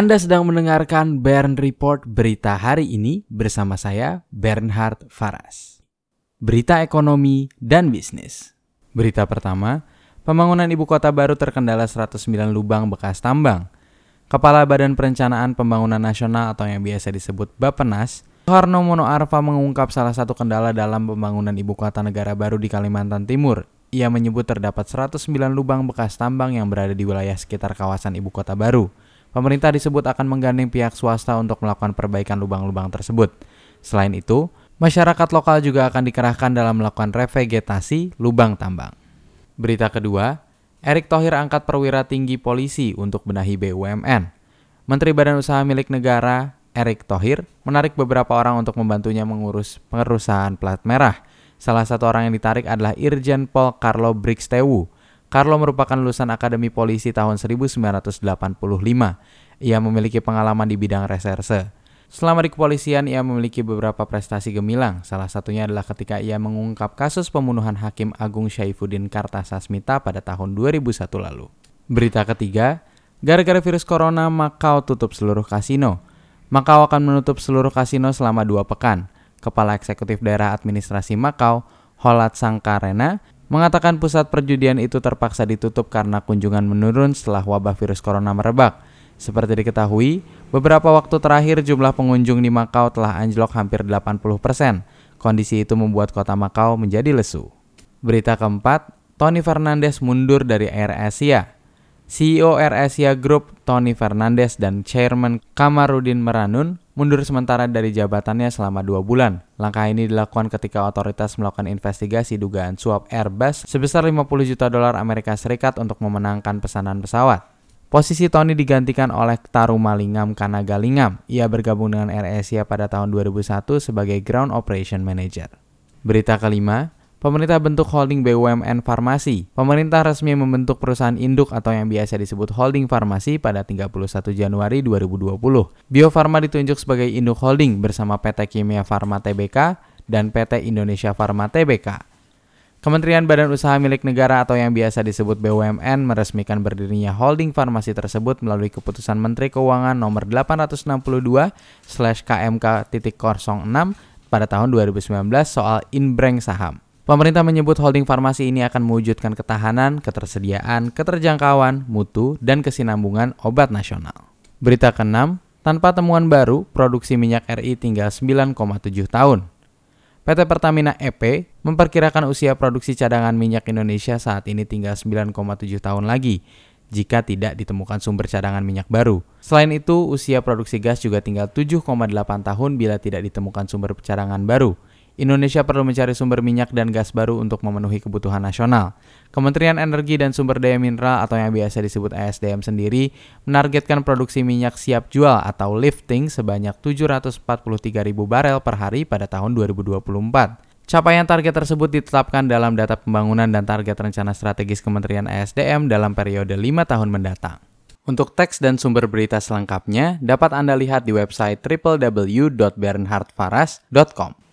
Anda sedang mendengarkan Bern Report berita hari ini bersama saya Bernhard Faras. Berita ekonomi dan bisnis. Berita pertama, pembangunan ibu kota baru terkendala 109 lubang bekas tambang. Kepala Badan Perencanaan Pembangunan Nasional atau yang biasa disebut Bapenas, Soeharno Mono Arfa mengungkap salah satu kendala dalam pembangunan ibu kota negara baru di Kalimantan Timur. Ia menyebut terdapat 109 lubang bekas tambang yang berada di wilayah sekitar kawasan ibu kota baru. Pemerintah disebut akan menggandeng pihak swasta untuk melakukan perbaikan lubang-lubang tersebut. Selain itu, masyarakat lokal juga akan dikerahkan dalam melakukan revegetasi lubang tambang. Berita kedua, Erick Thohir angkat perwira tinggi polisi untuk benahi BUMN. Menteri Badan Usaha Milik Negara, Erick Thohir, menarik beberapa orang untuk membantunya mengurus perusahaan plat merah. Salah satu orang yang ditarik adalah Irjen Pol Carlo Brixtewu. Carlo merupakan lulusan Akademi Polisi tahun 1985. Ia memiliki pengalaman di bidang reserse. Selama di kepolisian, ia memiliki beberapa prestasi gemilang. Salah satunya adalah ketika ia mengungkap kasus pembunuhan Hakim Agung Syaifuddin Kartasasmita pada tahun 2001 lalu. Berita ketiga, gara-gara virus corona, Makau tutup seluruh kasino. Makau akan menutup seluruh kasino selama dua pekan. Kepala Eksekutif Daerah Administrasi Makau, Holat Sangkarena, mengatakan pusat perjudian itu terpaksa ditutup karena kunjungan menurun setelah wabah virus corona merebak. Seperti diketahui, beberapa waktu terakhir jumlah pengunjung di Makau telah anjlok hampir 80%. Kondisi itu membuat kota Makau menjadi lesu. Berita keempat, Tony Fernandes mundur dari Air Asia. CEO Air Group Tony Fernandes dan Chairman Kamarudin Meranun mundur sementara dari jabatannya selama dua bulan. Langkah ini dilakukan ketika otoritas melakukan investigasi dugaan suap Airbus sebesar 50 juta dolar Amerika Serikat untuk memenangkan pesanan pesawat. Posisi Tony digantikan oleh Tarumalingam Kanagalingam. Ia bergabung dengan Air pada tahun 2001 sebagai Ground Operation Manager. Berita kelima, Pemerintah bentuk holding BUMN Farmasi. Pemerintah resmi membentuk perusahaan induk atau yang biasa disebut holding farmasi pada 31 Januari 2020. Bio Farma ditunjuk sebagai induk holding bersama PT Kimia Farma Tbk dan PT Indonesia Farma Tbk. Kementerian Badan Usaha Milik Negara atau yang biasa disebut BUMN meresmikan berdirinya holding farmasi tersebut melalui keputusan Menteri Keuangan nomor 862/KMK.06 pada tahun 2019 soal inbreng saham. Pemerintah menyebut holding farmasi ini akan mewujudkan ketahanan, ketersediaan, keterjangkauan, mutu, dan kesinambungan obat nasional. Berita ke-6, tanpa temuan baru, produksi minyak RI tinggal 9,7 tahun. PT Pertamina EP memperkirakan usia produksi cadangan minyak Indonesia saat ini tinggal 9,7 tahun lagi jika tidak ditemukan sumber cadangan minyak baru. Selain itu, usia produksi gas juga tinggal 7,8 tahun bila tidak ditemukan sumber cadangan baru. Indonesia perlu mencari sumber minyak dan gas baru untuk memenuhi kebutuhan nasional. Kementerian Energi dan Sumber Daya Mineral atau yang biasa disebut ESDM sendiri menargetkan produksi minyak siap jual atau lifting sebanyak 743 ribu barel per hari pada tahun 2024. Capaian target tersebut ditetapkan dalam data pembangunan dan target rencana strategis Kementerian ESDM dalam periode 5 tahun mendatang. Untuk teks dan sumber berita selengkapnya dapat Anda lihat di website www.bernhardfaras.com.